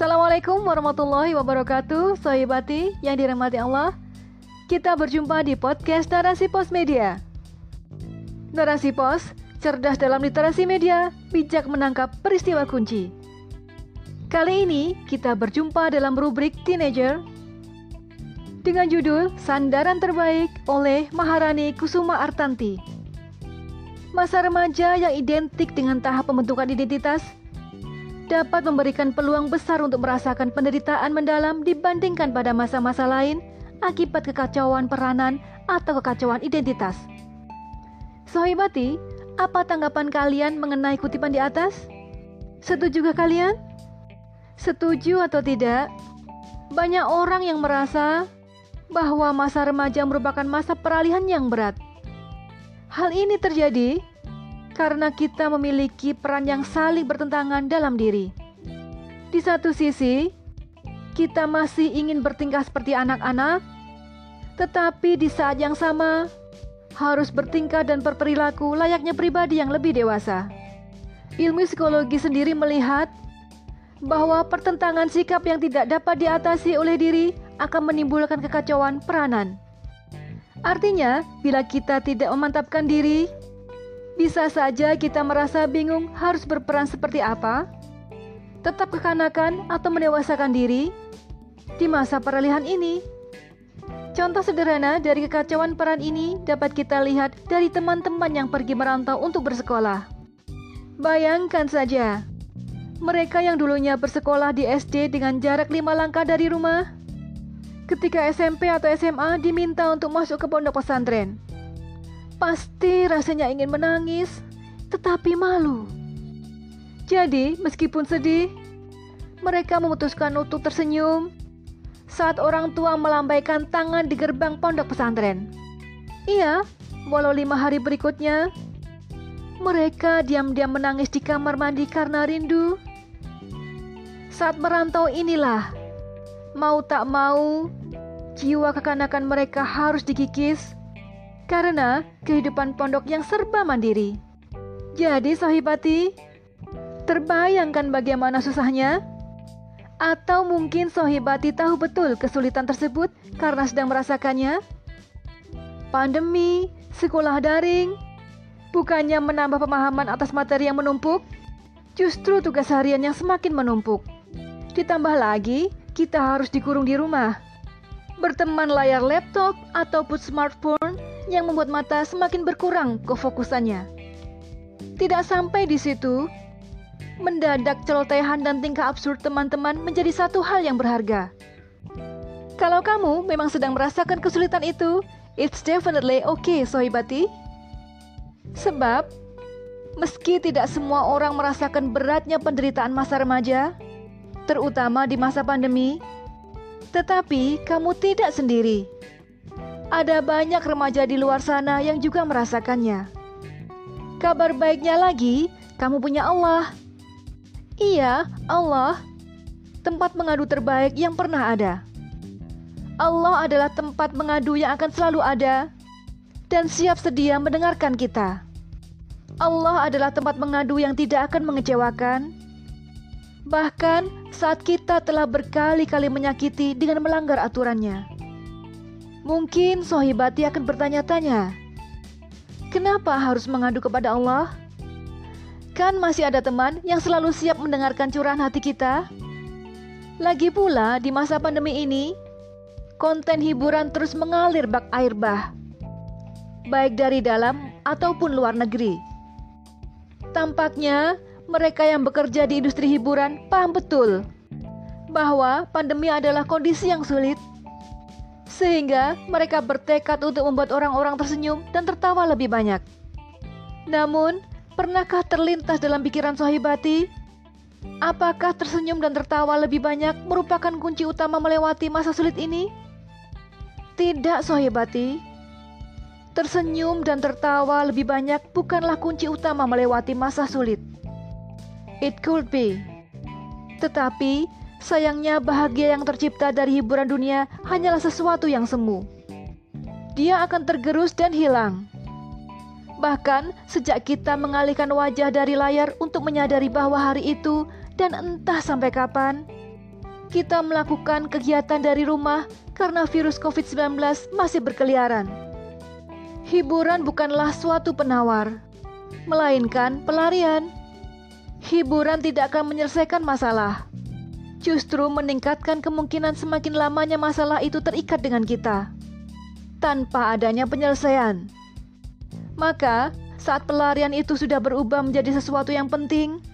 Assalamualaikum warahmatullahi wabarakatuh Sohibati yang dirahmati Allah. Kita berjumpa di podcast Narasi Pos Media. Narasi Pos, cerdas dalam literasi media, bijak menangkap peristiwa kunci. Kali ini kita berjumpa dalam rubrik Teenager dengan judul Sandaran Terbaik oleh Maharani Kusuma Artanti. Masa remaja yang identik dengan tahap pembentukan identitas dapat memberikan peluang besar untuk merasakan penderitaan mendalam dibandingkan pada masa-masa lain akibat kekacauan peranan atau kekacauan identitas. Sohibati, apa tanggapan kalian mengenai kutipan di atas? Setujukah kalian? Setuju atau tidak? Banyak orang yang merasa bahwa masa remaja merupakan masa peralihan yang berat. Hal ini terjadi karena kita memiliki peran yang saling bertentangan dalam diri. Di satu sisi, kita masih ingin bertingkah seperti anak-anak, tetapi di saat yang sama harus bertingkah dan berperilaku layaknya pribadi yang lebih dewasa. Ilmu psikologi sendiri melihat bahwa pertentangan sikap yang tidak dapat diatasi oleh diri akan menimbulkan kekacauan peranan. Artinya, bila kita tidak memantapkan diri, bisa saja kita merasa bingung harus berperan seperti apa, tetap kekanakan atau mendewasakan diri di masa peralihan ini. Contoh sederhana dari kekacauan peran ini dapat kita lihat dari teman-teman yang pergi merantau untuk bersekolah. Bayangkan saja, mereka yang dulunya bersekolah di SD dengan jarak lima langkah dari rumah, ketika SMP atau SMA diminta untuk masuk ke pondok pesantren. Pasti rasanya ingin menangis, tetapi malu. Jadi, meskipun sedih, mereka memutuskan untuk tersenyum saat orang tua melambaikan tangan di gerbang pondok pesantren. Iya, walau lima hari berikutnya, mereka diam-diam menangis di kamar mandi karena rindu. Saat merantau inilah, mau tak mau, jiwa kekanakan mereka harus dikikis karena kehidupan pondok yang serba mandiri. Jadi sohibati, terbayangkan bagaimana susahnya? Atau mungkin sohibati tahu betul kesulitan tersebut karena sedang merasakannya? Pandemi, sekolah daring, bukannya menambah pemahaman atas materi yang menumpuk, justru tugas harian yang semakin menumpuk. Ditambah lagi, kita harus dikurung di rumah. Berteman layar laptop ataupun smartphone yang membuat mata semakin berkurang kefokusannya. Tidak sampai di situ, mendadak celotehan dan tingkah absurd teman-teman menjadi satu hal yang berharga. Kalau kamu memang sedang merasakan kesulitan itu, it's definitely okay, sohibati. Sebab, meski tidak semua orang merasakan beratnya penderitaan masa remaja, terutama di masa pandemi, tetapi kamu tidak sendiri. Ada banyak remaja di luar sana yang juga merasakannya. Kabar baiknya lagi, kamu punya Allah. Iya, Allah, tempat mengadu terbaik yang pernah ada. Allah adalah tempat mengadu yang akan selalu ada dan siap sedia mendengarkan kita. Allah adalah tempat mengadu yang tidak akan mengecewakan. Bahkan saat kita telah berkali-kali menyakiti dengan melanggar aturannya. Mungkin sohibati akan bertanya-tanya, kenapa harus mengadu kepada Allah? Kan masih ada teman yang selalu siap mendengarkan curahan hati kita. Lagi pula di masa pandemi ini, konten hiburan terus mengalir bak air bah, baik dari dalam ataupun luar negeri. Tampaknya mereka yang bekerja di industri hiburan paham betul bahwa pandemi adalah kondisi yang sulit sehingga mereka bertekad untuk membuat orang-orang tersenyum dan tertawa lebih banyak. Namun, pernahkah terlintas dalam pikiran Sohibati? Apakah tersenyum dan tertawa lebih banyak merupakan kunci utama melewati masa sulit ini? Tidak, Sohibati. Tersenyum dan tertawa lebih banyak bukanlah kunci utama melewati masa sulit. It could be. Tetapi, Sayangnya bahagia yang tercipta dari hiburan dunia hanyalah sesuatu yang semu. Dia akan tergerus dan hilang. Bahkan sejak kita mengalihkan wajah dari layar untuk menyadari bahwa hari itu dan entah sampai kapan, kita melakukan kegiatan dari rumah karena virus COVID-19 masih berkeliaran. Hiburan bukanlah suatu penawar, melainkan pelarian. Hiburan tidak akan menyelesaikan masalah, justru meningkatkan kemungkinan semakin lamanya masalah itu terikat dengan kita tanpa adanya penyelesaian. Maka, saat pelarian itu sudah berubah menjadi sesuatu yang penting,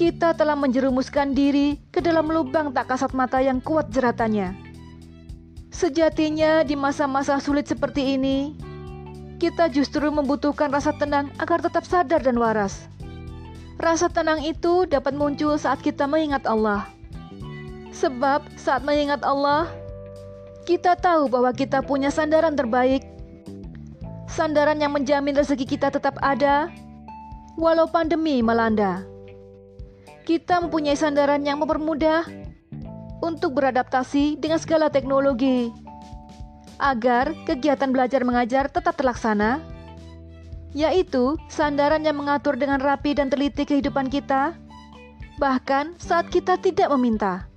kita telah menjerumuskan diri ke dalam lubang tak kasat mata yang kuat jeratannya. Sejatinya, di masa-masa sulit seperti ini, kita justru membutuhkan rasa tenang agar tetap sadar dan waras. Rasa tenang itu dapat muncul saat kita mengingat Allah. Sebab, saat mengingat Allah, kita tahu bahwa kita punya sandaran terbaik, sandaran yang menjamin rezeki kita tetap ada, walau pandemi melanda. Kita mempunyai sandaran yang mempermudah untuk beradaptasi dengan segala teknologi, agar kegiatan belajar mengajar tetap terlaksana, yaitu sandaran yang mengatur dengan rapi dan teliti kehidupan kita, bahkan saat kita tidak meminta.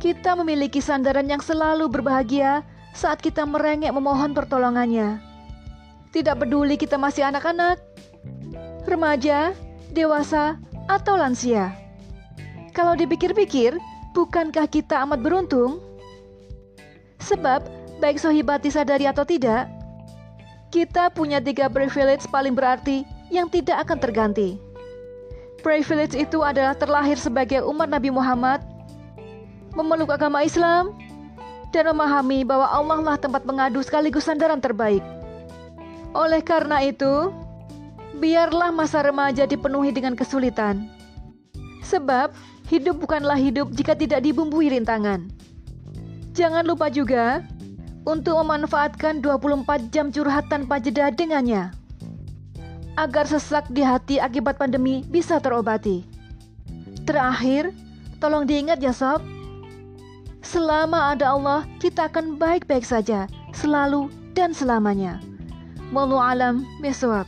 Kita memiliki sandaran yang selalu berbahagia saat kita merengek memohon pertolongannya. Tidak peduli kita masih anak-anak, remaja, dewasa, atau lansia. Kalau dipikir-pikir, bukankah kita amat beruntung? Sebab, baik sohibati sadari atau tidak, kita punya tiga privilege paling berarti yang tidak akan terganti. Privilege itu adalah terlahir sebagai umat Nabi Muhammad memeluk agama Islam, dan memahami bahwa Allah lah tempat mengadu sekaligus sandaran terbaik. Oleh karena itu, biarlah masa remaja dipenuhi dengan kesulitan. Sebab, hidup bukanlah hidup jika tidak dibumbui rintangan. Jangan lupa juga untuk memanfaatkan 24 jam curhat tanpa jeda dengannya. Agar sesak di hati akibat pandemi bisa terobati. Terakhir, tolong diingat ya sob, Selama ada Allah, kita akan baik-baik saja, selalu dan selamanya. Wallahu alam bisawab.